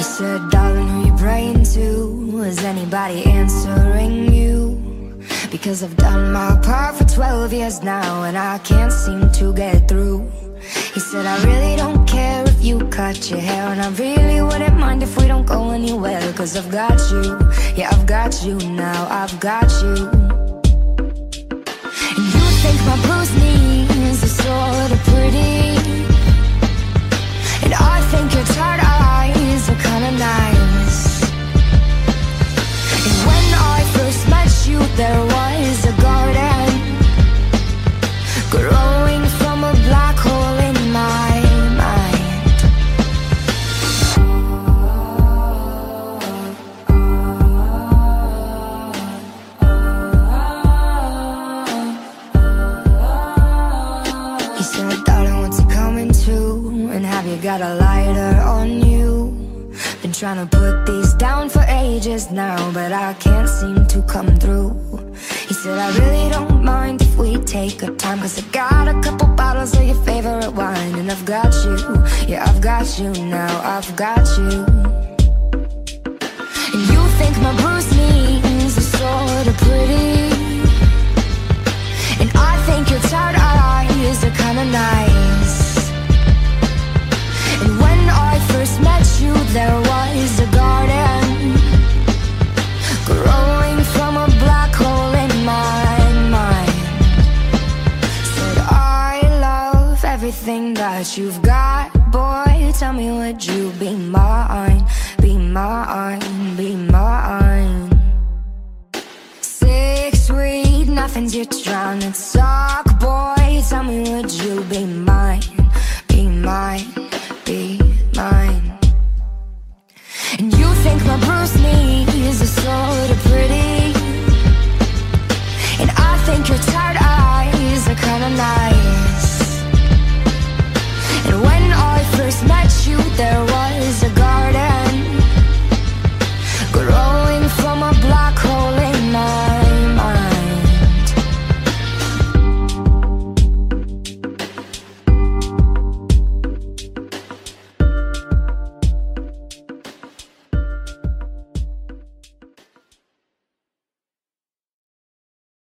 You said, darling, who you praying to? Is anybody answering you? Because I've done my part for 12 years now and I can't seem to get through. He said, I really don't care if you cut your hair And I really wouldn't mind if we don't go anywhere Cause I've got you, yeah, I've got you now, I've got you He said, darling, what's it coming to? And have you got a lighter on you? Been trying to put these down for ages now But I can't seem to come through He said, I really don't mind if we take our time Cause I got a couple bottles of your favorite wine And I've got you, yeah, I've got you now I've got you And you think my bruised everything that you've got Boy, tell me would you be mine? Be mine, be mine. Six sweet, nothing's yet drowned in sock Boy, tell me would you be mine? Be mine, be mine. And you think my bruised knees are sort of pretty? And I think your tired eyes are kinda nice